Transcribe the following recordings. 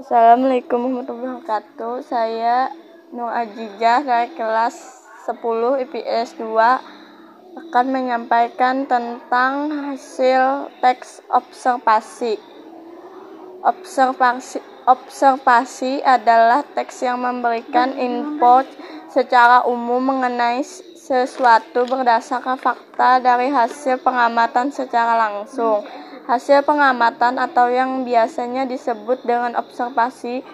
Assalamualaikum warahmatullahi wabarakatuh. Saya Nur Ajijah dari kelas 10 IPS 2 akan menyampaikan tentang hasil teks observasi. Observasi observasi adalah teks yang memberikan info secara umum mengenai sesuatu berdasarkan fakta dari hasil pengamatan secara langsung. Hasil pengamatan atau yang biasanya disebut dengan observasi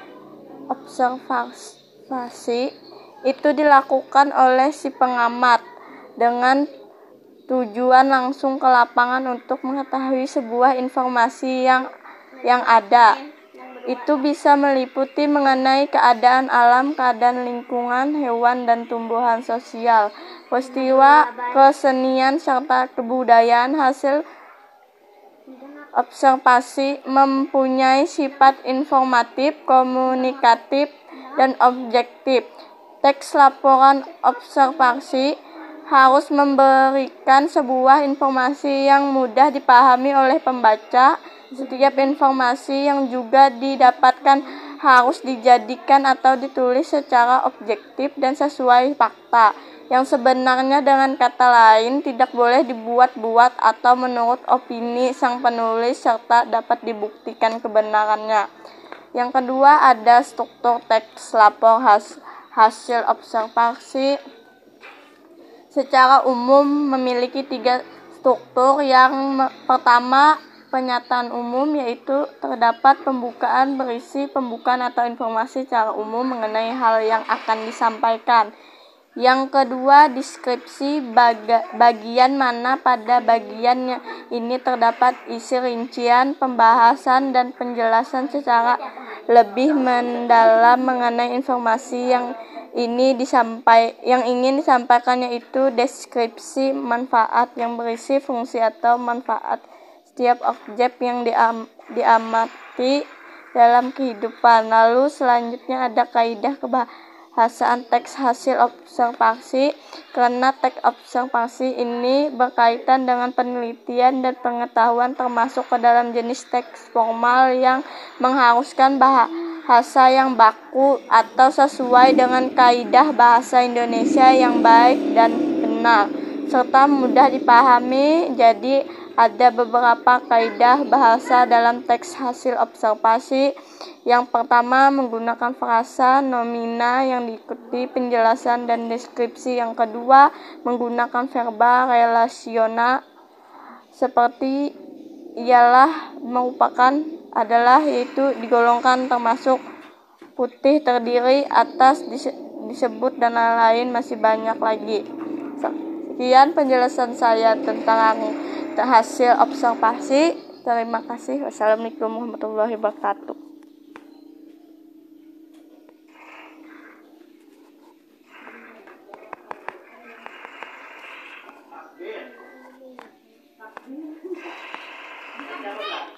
observasi itu dilakukan oleh si pengamat dengan tujuan langsung ke lapangan untuk mengetahui sebuah informasi yang yang ada. Itu bisa meliputi mengenai keadaan alam, keadaan lingkungan, hewan dan tumbuhan sosial, peristiwa kesenian serta kebudayaan hasil observasi mempunyai sifat informatif, komunikatif, dan objektif. Teks laporan observasi harus memberikan sebuah informasi yang mudah dipahami oleh pembaca. Setiap informasi yang juga didapatkan harus dijadikan atau ditulis secara objektif dan sesuai fakta yang sebenarnya dengan kata lain tidak boleh dibuat-buat atau menurut opini sang penulis serta dapat dibuktikan kebenarannya. Yang kedua ada struktur teks lapor has, hasil observasi secara umum memiliki tiga struktur yang pertama pernyataan umum yaitu terdapat pembukaan berisi pembukaan atau informasi secara umum mengenai hal yang akan disampaikan. Yang kedua, deskripsi bagian mana pada bagiannya ini terdapat isi rincian, pembahasan, dan penjelasan secara lebih mendalam mengenai informasi yang ini disampai yang ingin disampaikan yaitu deskripsi manfaat yang berisi fungsi atau manfaat setiap objek yang diam, diamati dalam kehidupan. Lalu selanjutnya ada kaidah kebahasaan bahasaan teks hasil observasi karena teks observasi ini berkaitan dengan penelitian dan pengetahuan termasuk ke dalam jenis teks formal yang mengharuskan bahasa yang baku atau sesuai dengan kaidah bahasa Indonesia yang baik dan benar serta mudah dipahami jadi ada beberapa kaidah bahasa dalam teks hasil observasi. Yang pertama, menggunakan frasa nomina yang diikuti penjelasan dan deskripsi. Yang kedua, menggunakan verba relasional seperti ialah merupakan adalah yaitu digolongkan termasuk putih terdiri atas disebut dan lain-lain masih banyak lagi. Sekian penjelasan saya tentang hasil observasi. Terima kasih. Wassalamualaikum warahmatullahi wabarakatuh. 爷爷，上。你先来，来。